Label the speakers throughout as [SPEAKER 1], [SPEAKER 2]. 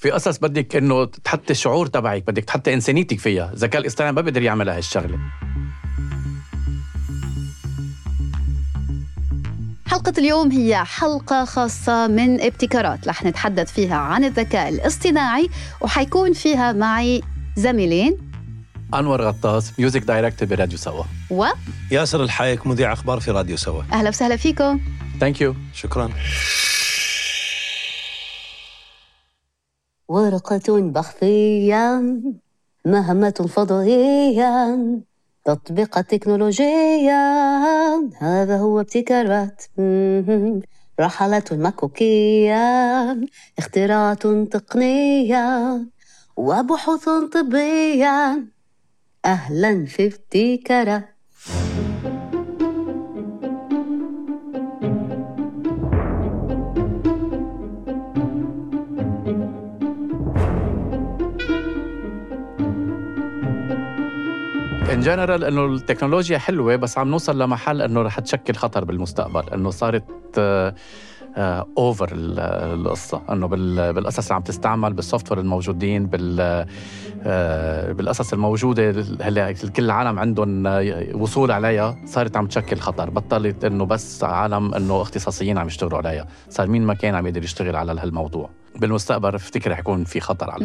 [SPEAKER 1] في قصص بدك إنه تحطي الشعور تبعك بدك تحطي إنسانيتك فيها. الذكاء الإصطناعي ما بيقدر يعمل هالشغله
[SPEAKER 2] حلقة اليوم هي حلقة خاصة من ابتكارات رح نتحدث فيها عن الذكاء الاصطناعي وحيكون فيها معي زميلين.
[SPEAKER 1] أنور غطاس music director براديو سوا.
[SPEAKER 2] و
[SPEAKER 3] ياسر الحايك مذيع أخبار في راديو سوا.
[SPEAKER 2] أهلا وسهلا فيكم.
[SPEAKER 1] ثانك يو
[SPEAKER 3] شكرا.
[SPEAKER 4] ورقة بحثية مهمة فضائية تطبيق تكنولوجية. هذا هو ابتكارات. رحلة مكوكية اختراعات تقنية وبحوث طبية. أهلا في ابتكارات.
[SPEAKER 1] in general إنه التكنولوجيا حلوة بس عم نوصل لمحل إنه رح تشكل خطر بالمستقبل إنه صارت over القصة إنه بال- بالقصص اللي عم تستعمل بال software الموجودين بال آه، بالقصص الموجودة هلا كل العالم عندهم آه، وصول عليها صارت عم تشكل خطر. بطلت إنه بس عالم إنه اختصاصيين عم يشتغلوا عليها. صار مين ما كان عم يقدر يشتغل على هالموضوع. بالمستقبل بفتكر رح يكون في خطر على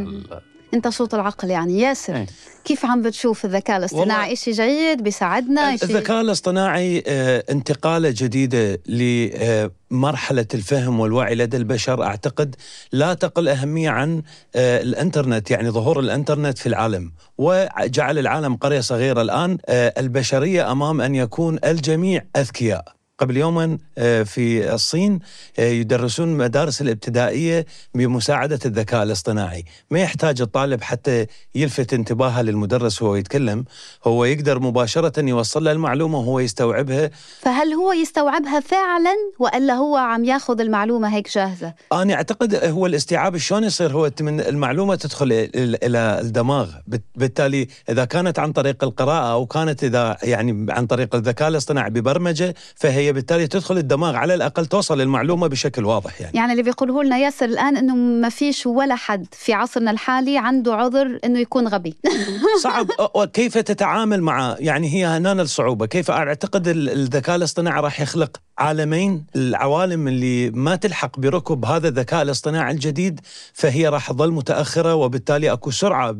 [SPEAKER 2] أنت صوت العقل يعني. ياسر
[SPEAKER 1] إيه.
[SPEAKER 2] كيف عم بتشوف الذكاء الاصطناعي؟ شيء جيد؟ بيساعدنا؟
[SPEAKER 3] الذكاء الاصطناعي آه، انتقالة جديدة لمرحلة الفهم والوعي لدى البشر. أعتقد لا تقل أهمية عن آه، الإنترنت يعني ظهور الإنترنت في العالم. وجعل العالم قرية صغيرة الآن آه، البشرية أمام أن يكون الجميع أذكياء. قبل يومين آه، في الصين آه، يدرسون المدارس الابتدائية بمساعدة الذكاء الاصطناعي. ما يحتاج الطالب حتى يلفت انتباهه للمدرس وهو يتكلم. هو يقدر مباشرة يوصل له المعلومة وهو يستوعبها.
[SPEAKER 2] فهل هو يستوعبها فعلا وإلا هو عم ياخذ المعلومة هيك جاهزة؟
[SPEAKER 3] أنا أعتقد هو الاستيعاب شلون يصير هو من المعلومة تدخل إلى- إلى الدماغ. بالتالي إذا كانت عن طريق القراءة أو كانت إذا يعني عن طريق الذكاء الاصطناعي ببرمجة فهي بالتالي تدخل الدماغ على الأقل توصل المعلومة بشكل واضح يعني.
[SPEAKER 2] يعني اللي بيقوله لنا ياسر الآن إنه ما فيش ولا حد في عصرنا الحالي عنده عذر إنه يكون غبي.
[SPEAKER 3] صعب. أ- أ- كيف تتعامل مع يعني هي هنا الصعوبة. كيف أعتقد ال- الذكاء الاصطناعي راح يخلق عالمين؟ العوالم اللي ما تلحق بركب هذا الذكاء الاصطناعي الجديد فهي راح تظل متأخرة وبالتالي أكو سرعة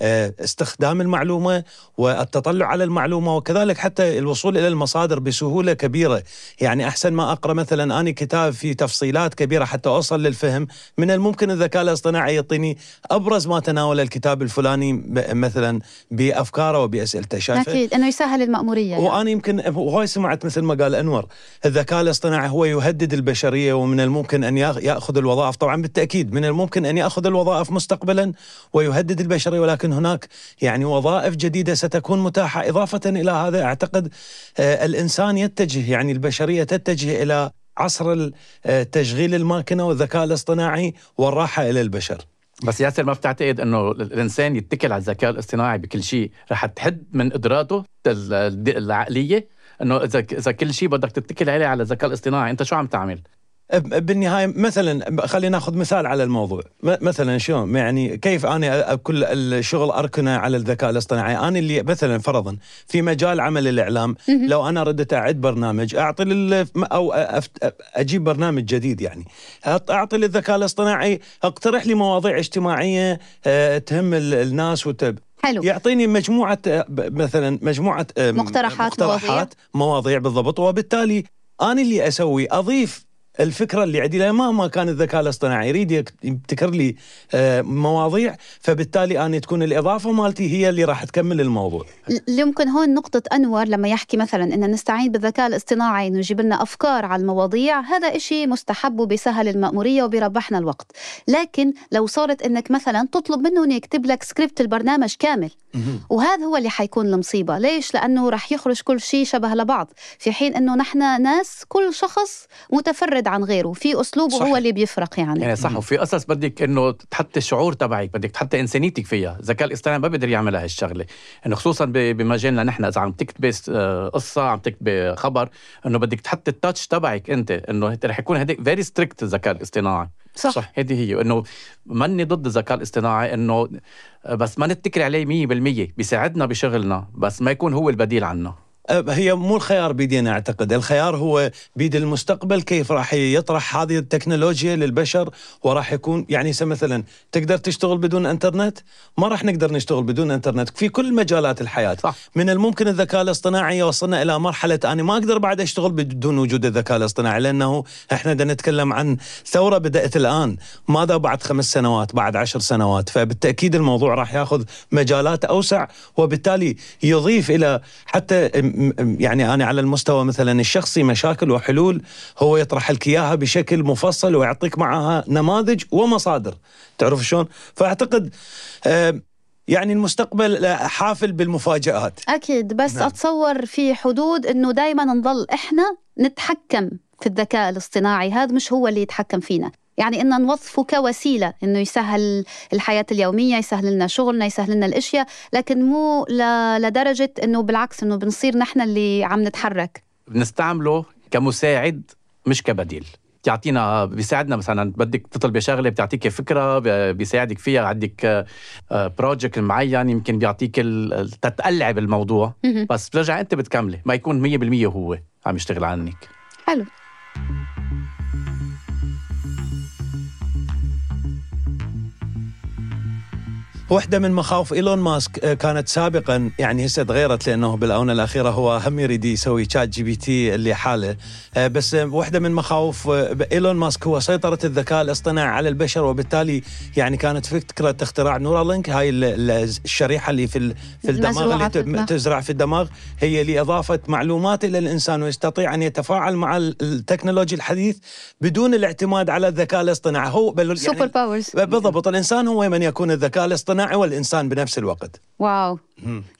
[SPEAKER 3] باستخدام المعلومة والتطلع على المعلومة وكذلك حتى الوصول إلى المصادر بسهولة كبيرة يعني أحسن ما أقرأ مثلا أنا كتاب في تفصيلات كبيرة حتى أوصل للفهم من الممكن الذكاء الاصطناعي يعطيني أبرز ما تناول الكتاب الفلاني مثلا بأفكاره وبأسئلته. شايفه؟
[SPEAKER 2] أكيد أنه يسهل المأمورية يعني.
[SPEAKER 3] وأنا يمكن هواي سمعت مثل ما قال أنور الذكاء الاصطناعي هو يهدد البشرية ومن الممكن أن يأخ- يأخذ الوظائف. طبعا بالتأكيد من الممكن أن يأخذ الوظائف مستقبلا ويهدد البشرية ولكن هناك يعني وظائف جديدة ستكون متاحة إضافة إلى هذا. أعتقد آه، الإنسان يتجه يعني البشرية تتجه إلى عصر آه، تشغيل الماكينة والذكاء الاصطناعي والراحة إلى البشر.
[SPEAKER 1] بس ياسر ما بتعتقد إنه الإنسان يتكل على الذكاء الاصطناعي بكل شيء؟ رح تحد من قدراته ال- ال- العقلية إنه إذا إذا كل شيء بدك تتكل عليه على الذكاء الاصطناعي أنت شو عم تعمل؟
[SPEAKER 3] بالنهاية مثلا خلينا نأخذ مثال على الموضوع. مثلا شلون؟ يعني كيف أنا كل الشغل أركنه على الذكاء الاصطناعي؟ أنا اللي مثلا فرضا في مجال عمل الإعلام لو أنا ردت أعد برنامج أعطي لل أو أجيب برنامج جديد يعني. أعطي للذكاء الاصطناعي أقترح لي مواضيع اجتماعية آه، تهم ال- الناس وتب
[SPEAKER 2] حلو.
[SPEAKER 3] يعطيني مجموعة آه، مثلا مجموعة
[SPEAKER 2] مقترحات،
[SPEAKER 3] مقترحات مواضيع بالضبط. وبالتالي أنا اللي أسوي أضيف الفكرة اللي عندي لما ما كان الذكاء الاصطناعي يريد يبتكر لي آه، مواضيع فبالتالي أنا تكون الإضافة مالتي هي اللي راح تكمل الموضوع.
[SPEAKER 2] يمكن هون نقطة أنور لما يحكي مثلا إن نستعين بالذكاء الاصطناعي إنه يجيب لنا أفكار على المواضيع هذا إشي مستحب وبيسهل المأمورية وبيربحنا الوقت. لكن لو صارت إنك مثلا تطلب منه إنه يكتب لك سكريبت البرنامج كامل وهذا هو اللي حيكون المصيبة. ليش؟ لأنه رح يخرج كل شيء شبه لبعض. في حين إنه نحن ناس كل شخص متفرد عن غيره. في أسلوبه
[SPEAKER 3] صحيح.
[SPEAKER 2] هو اللي بيفرق يعني.
[SPEAKER 1] يعني صح. وفي قصص بدك إنه تحطي الشعور تبعك بدك تحطي إنسانيتك فيها. الذكاء الاصطناعي ما بيقدر يعمل هالشغله إنه خصوصا بمجالنا نحن إذا عم تكتبي آه، قصة عم تكتبي خبر إنه بدك تحطي ال touch تبعك أنت. إنه رح يكون هديك very strict الذكاء الاصطناعي.
[SPEAKER 2] صح,
[SPEAKER 3] صح.
[SPEAKER 1] هذه هي. إنه ماني ضد الذكاء الاصطناعي إنه بس ما نتكل عليه 100% بيساعدنا بشغلنا بس ما يكون هو البديل عنا.
[SPEAKER 3] هي مو الخيار بيدينا أعتقد، الخيار هو بيد المستقبل كيف راح يطرح هذه التكنولوجيا للبشر وراح يكون يعني مثلا تقدر تشتغل بدون إنترنت؟ ما راح نقدر نشتغل بدون إنترنت. في كل مجالات الحياة،
[SPEAKER 1] صح.
[SPEAKER 3] من الممكن الذكاء الاصطناعي يوصلنا إلى مرحلة أنا ما أقدر بعد أشتغل بدون وجود الذكاء الاصطناعي لأنه إحنا بدنا نتكلم عن ثورة بدأت الآن، ماذا بعد خمس سنوات، بعد عشر سنوات، فبالتأكيد الموضوع راح ياخذ مجالات أوسع وبالتالي يضيف إلى حتى يعني أنا على المستوى مثلا الشخصي مشاكل وحلول هو يطرح لك إياها بشكل مفصل ويعطيك معها نماذج ومصادر، تعرف شلون؟ فأعتقد آه، يعني المستقبل حافل بالمفاجآت
[SPEAKER 2] أكيد بس
[SPEAKER 3] نعم.
[SPEAKER 2] أتصور في حدود إنه دائما نضل إحنا نتحكم في الذكاء الاصطناعي هذا مش هو اللي يتحكم فينا يعني إن نوظفه كوسيلة إنه يسهل الحياة اليومية يسهل لنا شغلنا يسهل لنا الأشياء لكن مو ل- لدرجة إنه بالعكس إنه بنصير نحن اللي عم نتحرك.
[SPEAKER 1] بنستعمله كمساعد مش كبديل. بيعطينا بيساعدنا مثلا بدك تطلبي شغلة بتعطيك فكرة بيساعدك فيها عندك project معين يمكن بيعطيك تتقلعي بالموضوع. بس بترجع أنت بتكملي ما يكون 100% هو عم يشتغل عنك.
[SPEAKER 2] حلو.
[SPEAKER 3] واحدة من مخاوف إيلون ماسك آه، كانت سابقا يعني هسه تغيرت لأنه بالآونة الأخيرة هو هم يريد يسوي ChatGPT اللي حاله. آه، بس آه، واحدة من مخاوف إيلون ماسك هو سيطرة الذكاء الاصطناعي على البشر وبالتالي يعني كانت فكرة اختراع Neuralink هاي ال- ال- الشريحة اللي في في الدماغ اللي تزرع في الدماغ هي لإضافة معلومات إلى الإنسان ويستطيع أن يتفاعل مع ال- التكنولوجيا الحديث بدون الاعتماد على الذكاء الاصطناعي. هو بل
[SPEAKER 2] سوبر
[SPEAKER 3] يعني
[SPEAKER 2] powers
[SPEAKER 3] بالضبط الإنسان هو من يكون الذكاء الاصطناعي. والإنسان بنفس الوقت.
[SPEAKER 2] wow.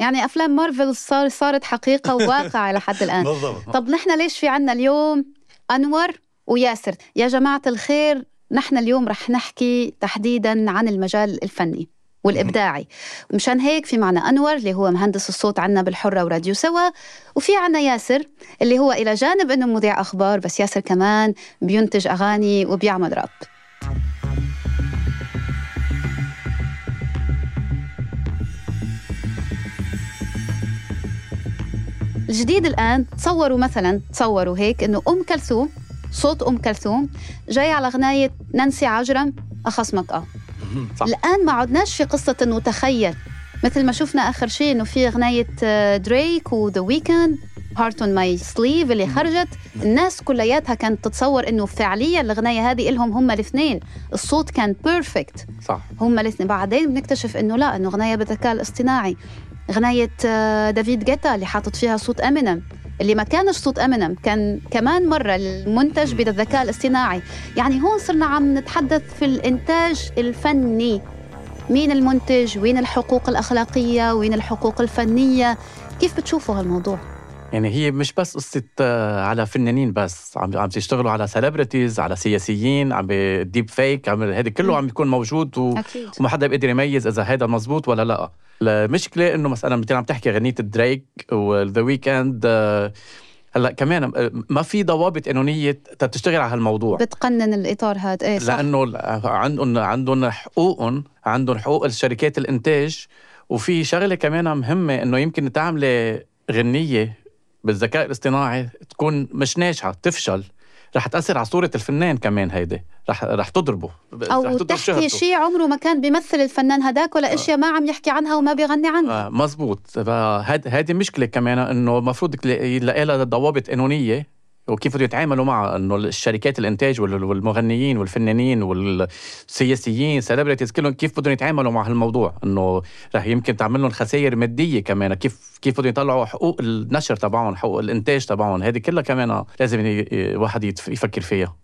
[SPEAKER 2] يعني أفلام مارفل صار صارت حقيقة وواقع لحد الآن.
[SPEAKER 3] بالضبط.
[SPEAKER 2] طب نحن ليش في عنا اليوم أنور وياسر؟ يا جماعة الخير نحن اليوم رح نحكي تحديدا عن المجال الفني والإبداعي. مشان هيك في معنا أنور اللي هو مهندس الصوت عنا بالحرة وراديو سوا وفي عنا ياسر اللي هو إلى جانب إنه مذيع أخبار بس ياسر كمان بينتج أغاني وبيعمل راب. الجديد الآن تصوروا مثلا تصوروا هيك إنه أم كلثوم صوت أم كلثوم جاي على غناية نانسي عجرم أخاصمك آه
[SPEAKER 1] صح.
[SPEAKER 2] الآن ما عدناش في قصة إنه تخيل. مثل ما شفنا آخر شيء إنه في غناية آه، Drake و The Weeknd Heart on My Sleeve اللي خرجت. الناس كلياتها كانت تتصور إنه فعليا الغناية هذه إلهم هم الاثنين. الصوت كان perfect
[SPEAKER 1] صح.
[SPEAKER 2] هم الاثنين. بعدين بنكتشف إنه لا إنه غناية بالذكاء الاصطناعي. غناية آه، David Guetta اللي حاطط فيها صوت امينيم اللي ما كانش صوت امينيم كان كمان مرة المنتج بالذكاء الاصطناعي. يعني هون صرنا عم نتحدث في الإنتاج الفني. مين المنتج؟ وين الحقوق الأخلاقية؟ وين الحقوق الفنية؟ كيف بتشوفوا هالموضوع؟
[SPEAKER 1] يعني هي مش بس قصة آه، على فنانين بس عم عم تشتغلوا على celebrities على سياسيين عم deep fake عم هذا كله. عم بيكون موجود و...
[SPEAKER 2] أكيد.
[SPEAKER 1] وما حدا بيقدر يميز إذا هذا مزبوط ولا لأ. المشكلة إنه مثلا مثل عم تحكي غنيه دريك وذا ويكند هلأ كمان آه، ما في ضوابط قانونيه تشتغل على هالموضوع.
[SPEAKER 2] بتقنن الإطار هذا إيه صح.
[SPEAKER 1] لأنه عندهم عندهم حقوقهم عندهم حقوق الشركات الإنتاج وفي شغلة كمان مهمة إنه يمكن تعملي غنية بالذكاء الاصطناعي تكون مش ناجحة تفشل. رح تأثر على صورة الفنان كمان هيدي. رح رح تضربه. رح
[SPEAKER 2] أو
[SPEAKER 1] تضرب
[SPEAKER 2] تحكي. شيء عمره ما كان بيمثل الفنان هداك ولا أشياء ما عم يحكي عنها وما بيغني عنها.
[SPEAKER 1] آه مزبوط. هذه مشكلة كمان إنه المفروض يلاقي لها ضوابط قانونية. وكيف بده يتعاملوا معها إنه الشركات الإنتاج وال- والمغنيين والفنانين والسياسيين سيلبرتيز كلهم كيف بدهم يتعاملوا مع هالموضوع؟ إنه رح يمكن تعمل لهم خسائر مادية كمان. كيف كيف بدهم يطلعوا حقوق النشر تبعهم حقوق الإنتاج تبعهم؟ هذه كلها كمان لازم ي- ي- واحد يتف- يفكر فيها.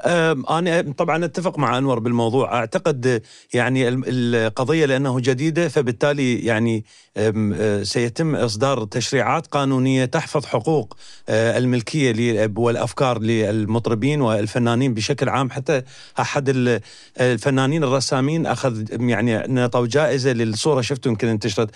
[SPEAKER 3] أنا طبعا أتفق مع أنور بالموضوع. أعتقد يعني القضية لأنه جديدة فبالتالي يعني سيتم إصدار تشريعات قانونية تحفظ حقوق الملكية والأفكار للمطربين والفنانين بشكل عام. حتى أحد ال- الفنانين الرسامين أخذ يعني نعطوا جائزة للصورة. شفتوا يمكن انتشرت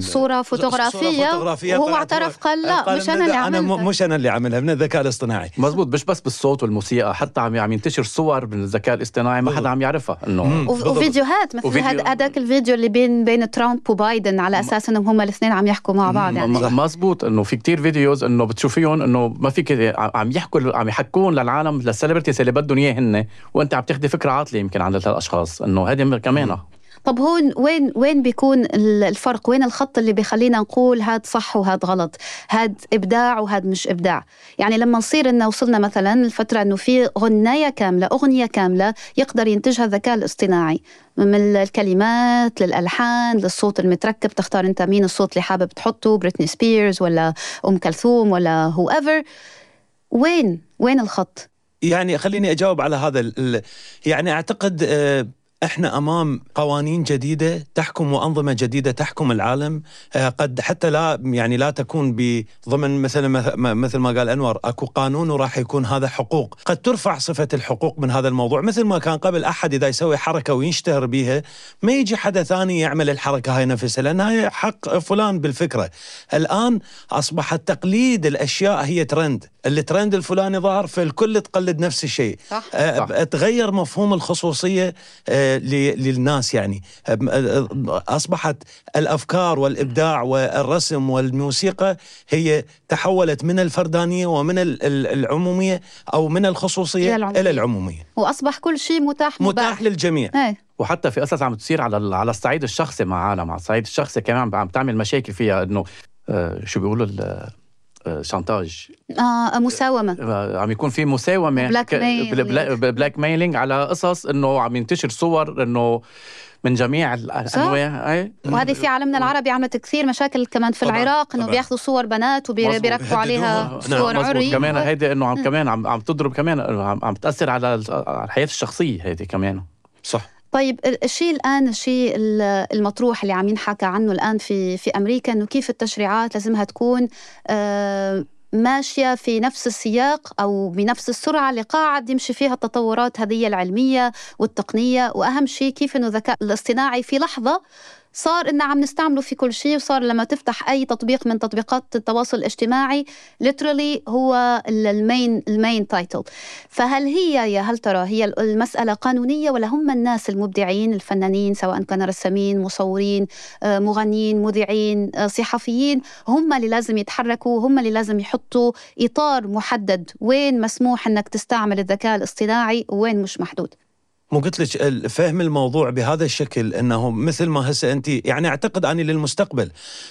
[SPEAKER 2] صورة فوتوغرافية
[SPEAKER 3] صورة فوتوغرافية
[SPEAKER 2] وهو اعترف قال لا مش أنا اللي
[SPEAKER 3] الذ-
[SPEAKER 2] عملتها
[SPEAKER 3] مش أنا اللي عملها من الذكاء الاصطناعي.
[SPEAKER 1] مزبوط مش بس بس بالصوت والموسيقى حتى عم عم ينتشر صور من الذكاء الاصطناعي ما حدا عم يعرفها
[SPEAKER 3] إنه.
[SPEAKER 2] وفيديوهات مثل هذاك الفيديو اللي بين بين ترامب وبايدن على أساس إنهم هم الاثنين عم يحكوا مع بعض يعني.
[SPEAKER 1] مزبوط إنه في كتير videos إنه بتشوفيهم إنه ما فيك عم يحكوا عم يحكون للعالم لل celebrities اللي بدهم إياه هن وأنت عم تاخذي فكرة عاطلة يمكن عن هالأشخاص إنه هذه كمان
[SPEAKER 2] طب هون وين وين بيكون ال- الفرق؟ وين الخط اللي بيخلينا نقول هاد صح وهاد غلط؟ هاد إبداع وهاد مش إبداع. يعني لما نصير إنه وصلنا مثلا الفترة إنه في غنايه كاملة أغنية كاملة يقدر ينتجها الذكاء الاصطناعي. من الكلمات للألحان للصوت المتركب تختار أنت مين الصوت اللي حابب تحطه بريتني سبيرز ولا أم كلثوم ولا whoever وين وين الخط؟
[SPEAKER 3] يعني خليني أجاوب على هذا يعني أعتقد آه، إحنا أمام قوانين جديدة تحكم وأنظمة جديدة تحكم العالم. آه، قد حتى لا يعني لا تكون بضمن مثل مث- مثل ما قال أنور أكو قانون وراح يكون هذا حقوق. قد ترفع صفة الحقوق من هذا الموضوع مثل ما كان قبل أحد إذا يسوي حركة ويشتهر بها ما يجي حدا ثاني يعمل الحركة هاي نفسها لانها هي حق فلان بالفكرة. الآن أصبح تقليد الأشياء هي ترند الترند الفلاني ظهر فالكل تقلد نفس الشيء.
[SPEAKER 2] صح.
[SPEAKER 1] صح.
[SPEAKER 3] تغير مفهوم الخصوصية ل- للناس يعني. أصبحت الأفكار والإبداع والرسم والموسيقى هي تحولت من الفردانية ومن ال- ال- العمومية أو من الخصوصية
[SPEAKER 2] إلى العمومية.
[SPEAKER 3] إلى العمومية.
[SPEAKER 2] وأصبح كل شيء متاح
[SPEAKER 3] متاح
[SPEAKER 2] مباح
[SPEAKER 3] للجميع.
[SPEAKER 2] إيه.
[SPEAKER 1] وحتى في قصص عم تصير على على الصعيد الشخصي مع عالم على الصعيد الشخصي كمان عم- عم تعمل مشاكل فيها إنه آه، شو بيقولوا ال- chantage
[SPEAKER 2] آه مساومة.
[SPEAKER 1] آه، عم يكون في مساومة.
[SPEAKER 2] black
[SPEAKER 1] ك-
[SPEAKER 2] mail.
[SPEAKER 1] بلا- بلا- blackmailing على قصص إنه عم ينتشر صور إنه من جميع ال- الأنواع. اي
[SPEAKER 2] وهذه في عالمنا العربي عملت كثير مشاكل كمان في
[SPEAKER 3] طبعاً،
[SPEAKER 2] العراق
[SPEAKER 3] إنه.
[SPEAKER 2] بياخذوا صور بنات وبيركبوا عليها
[SPEAKER 3] بيهددوها.
[SPEAKER 2] صور
[SPEAKER 3] نعم،
[SPEAKER 2] عري
[SPEAKER 1] كمان هيدي إنه عم كمان عم عم تضرب كمان عم, عم تأثر على الحياة الشخصية هيدي كمان.
[SPEAKER 3] صح.
[SPEAKER 2] طيب ال- الشيء الآن الشيء ال- المطروح اللي عم ينحكى عنه الآن في في أمريكا إنه كيف التشريعات لازمها تكون آه ماشية في نفس السياق أو بنفس السرعة اللي قاعد يمشي فيها التطورات هذه العلمية والتقنية وأهم شيء كيف إنه الذكاء الاصطناعي في لحظة صار إنه عم نستعمله في كل شيء وصار لما تفتح أي تطبيق من تطبيقات التواصل الاجتماعي literally هو ال- ال main ال main title فهل هي يا هل ترى هي ال- المسألة قانونية ولا هم الناس المبدعين الفنانين سواء كانوا رسامين مصورين آه، مغنيين مذيعين آه، صحفيين هم اللي لازم يتحركوا هم اللي لازم يحطوا إطار محدد. وين مسموح أنك تستعمل الذكاء الاصطناعي وين مش محدود.
[SPEAKER 3] مو قلت لك فهم الموضوع بهذا الشكل إنه مثل ما هسه أنت يعني أعتقد أني للمستقبل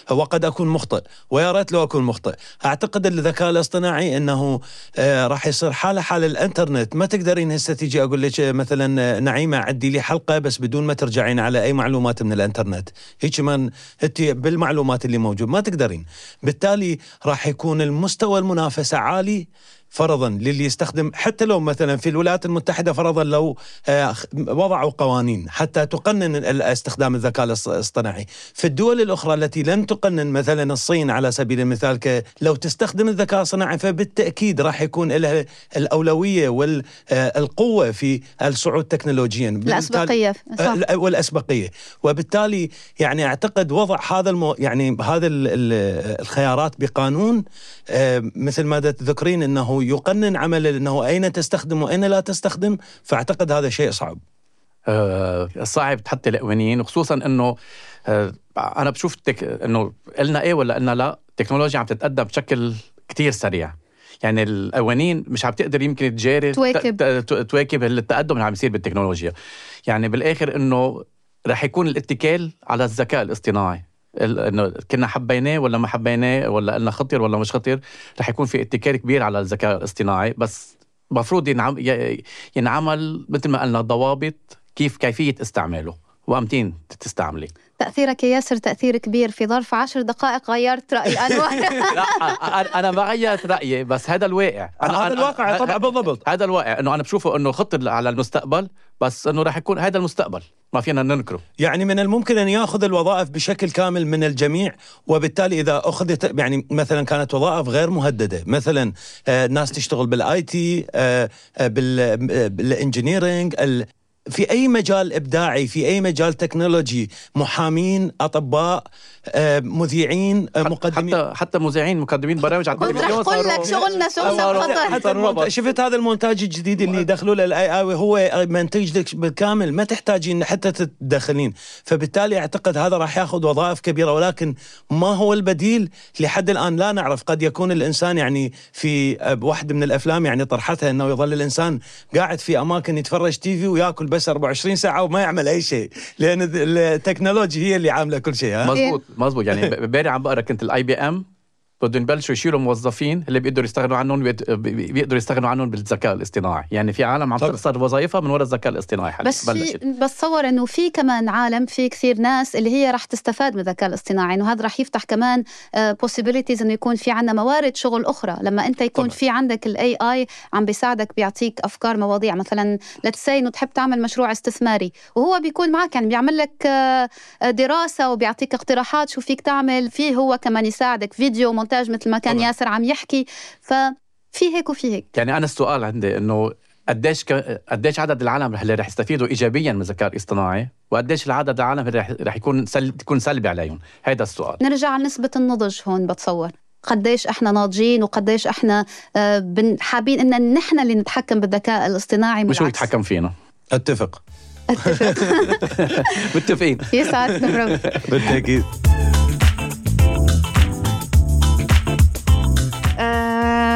[SPEAKER 3] هو قد أكون مخطئ ويا ريت لو أكون مخطئ. أعتقد الذكاء الاصطناعي إنه آه راح يصير حالة حال الإنترنت ما تقدرين هسه تيجي أقول لك آه، مثلا آه، نعيمة عدي لي حلقة بس بدون ما ترجعين على أي معلومات من الإنترنت. هيك من انت بالمعلومات اللي موجود ما تقدرين. بالتالي راح يكون المستوى المنافسة عالي فرضا للي يستخدم حتى لو مثلا في الولايات المتحدة فرضا لو آه، وضعوا قوانين حتى تقنن استخدام الذكاء الاص- الاصطناعي. في الدول الأخرى التي لم تقنن مثلا الصين على سبيل المثال لو تستخدم الذكاء الصناعي فبالتأكيد راح يكون لها الأولوية والقوه في الصعود تكنولوجيا.
[SPEAKER 2] الأسبقية صح.
[SPEAKER 3] آه، والأسبقية. وبالتالي يعني أعتقد وضع هذا المو يعني هذا ال- ال- الخيارات بقانون آه، مثل ما تذكرين انه يقنن عمل انه أين تستخدم وأين لا تستخدم فأعتقد هذا شيء صعب.
[SPEAKER 1] آه، صعب تحطي القوانين وخصوصا إنه آه، أنا بشوف التك... إنه قلنا إيه ولا قلنا لا التكنولوجيا عم تتقدم بشكل كتير سريع. يعني القوانين مش عم تقدر يمكن تجاري
[SPEAKER 2] تواكب.
[SPEAKER 1] ت- ت- تواكب التقدم اللي عم يصير بالتكنولوجيا. يعني بالآخر إنه رح يكون الاتكال على الذكاء الاصطناعي. ال- إنه كنا حبيناه ولا ما حبيناه ولا قلنا خطر ولا مش خطر رح يكون في اتكال كبير على الذكاء الاصطناعي. بس مفروض ينعمل مثل ما قلنا ضوابط كيف كيفية استعماله. وأمتين تستعملي.
[SPEAKER 2] تأثيرك يا ياسر تأثير كبير في ظرف عشر دقائق غيرت رأي أنور
[SPEAKER 1] لا أنا- أنا ما غيرت رأيي بس هذا الواقع. أنا
[SPEAKER 3] هذا
[SPEAKER 1] أنا-
[SPEAKER 3] الواقع
[SPEAKER 1] أنا-
[SPEAKER 3] طبعا بالضبط.
[SPEAKER 1] هذا الواقع إنه أنا بشوفه إنه خطر على المستقبل بس إنه راح يكون هذا المستقبل. ما فينا ننكره.
[SPEAKER 3] يعني من الممكن أن يأخذ الوظائف بشكل كامل من الجميع وبالتالي إذا أخذت يعني مثلا كانت وظائف غير مهددة مثلا آه، ناس تشتغل بال IT بال engineering في أي مجال إبداعي في أي مجال تكنولوجي محامين أطباء مذيعين آه، مقدمين.
[SPEAKER 1] حتى حتى مذيعين مقدمين برامج على التلفزيون
[SPEAKER 2] أقول لك شغلنا شغلنا
[SPEAKER 3] حتى المونت- شفت هذا المونتاج الجديد اللي دخلوا له ال AI هو منتج لك بالكامل ما تحتاجين حتى تتدخلين فبالتالي أعتقد هذا راح ياخذ وظائف كبيرة ولكن ما هو البديل لحد الآن؟ لا نعرف. قد يكون الإنسان يعني في واحدة من الأفلام يعني طرحتها إنه يظل الإنسان قاعد في أماكن يتفرج TV وياكل بس 24 ساعة وما يعمل أي شيء لأن التكنولوجيا هي اللي عاملة كل شيء ها؟
[SPEAKER 1] مزبوط يعني امبارح عم بقرا كنت ال IBM بدهم يبلشوا يشيلوا موظفين اللي بيقدروا يستغنوا عنهم بيقدروا يستغنوا عنهم بالذكاء الاصطناعي يعني في عالم عم. تخسر وظائفها من وراء الذكاء الاصطناعي حاليا
[SPEAKER 2] بس
[SPEAKER 1] بلشت.
[SPEAKER 2] بتصور إنه في كمان عالم في كثير ناس اللي هي رح تستفاد من الذكاء الاصطناعي إنه هذا رح يفتح كمان possibilities إنه يكون في عنا موارد شغل أخرى لما أنت يكون
[SPEAKER 1] طبعاً.
[SPEAKER 2] في عندك الاي اي عم بيساعدك بيعطيك أفكار مواضيع مثلا لتسي إنه تحب تعمل مشروع استثماري وهو بيكون معك يعني بيعمل لك آه، آه، دراسة وبيعطيك اقتراحات شو فيك تعمل فيه هو كمان يساعدك فيديو مونتاج مثل ما كان
[SPEAKER 1] طبعاً.
[SPEAKER 2] ياسر عم يحكي. ففي هيك وفي هيك.
[SPEAKER 1] يعني أنا السؤال عندي إنه قديش ك... قديش عدد العالم اللي رح يستفيدوا ايجابيا من الذكاء الاصطناعي؟ وقديش العدد العالم اللي رح, رح يكون سل... تكون سلبي عليهم؟ هذا السؤال.
[SPEAKER 2] نرجع لنسبة النضج هون بتصور. قديش إحنا ناضجين وقديش إحنا آه، بن- حابين إن نحن اللي نتحكم بالذكاء الاصطناعي
[SPEAKER 1] مش هو. يتحكم فينا.
[SPEAKER 3] أتفق.
[SPEAKER 1] متفقين.
[SPEAKER 2] يسعد بالتأكيد.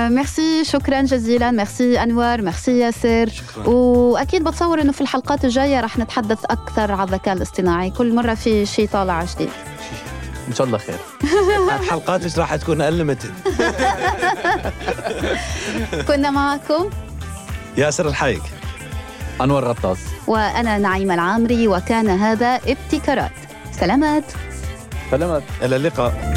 [SPEAKER 2] ميرسي شكرا جزيلا. ميرسي أنوار. ميرسي ياسر. وأكيد بتصور إنه في الحلقات الجاية رح نتحدث أكثر عن الذكاء الاصطناعي. كل مرة في شيء طالع جديد.
[SPEAKER 1] إن شاء الله خير.
[SPEAKER 3] الحلقات إيش راح تكون unlimited
[SPEAKER 2] كنا معكم.
[SPEAKER 3] ياسر الحايك
[SPEAKER 1] انور غطاس
[SPEAKER 2] وأنا نعيمة العامري وكان هذا ابتكارات. سلامات.
[SPEAKER 1] سلامات.
[SPEAKER 3] إلى اللقاء.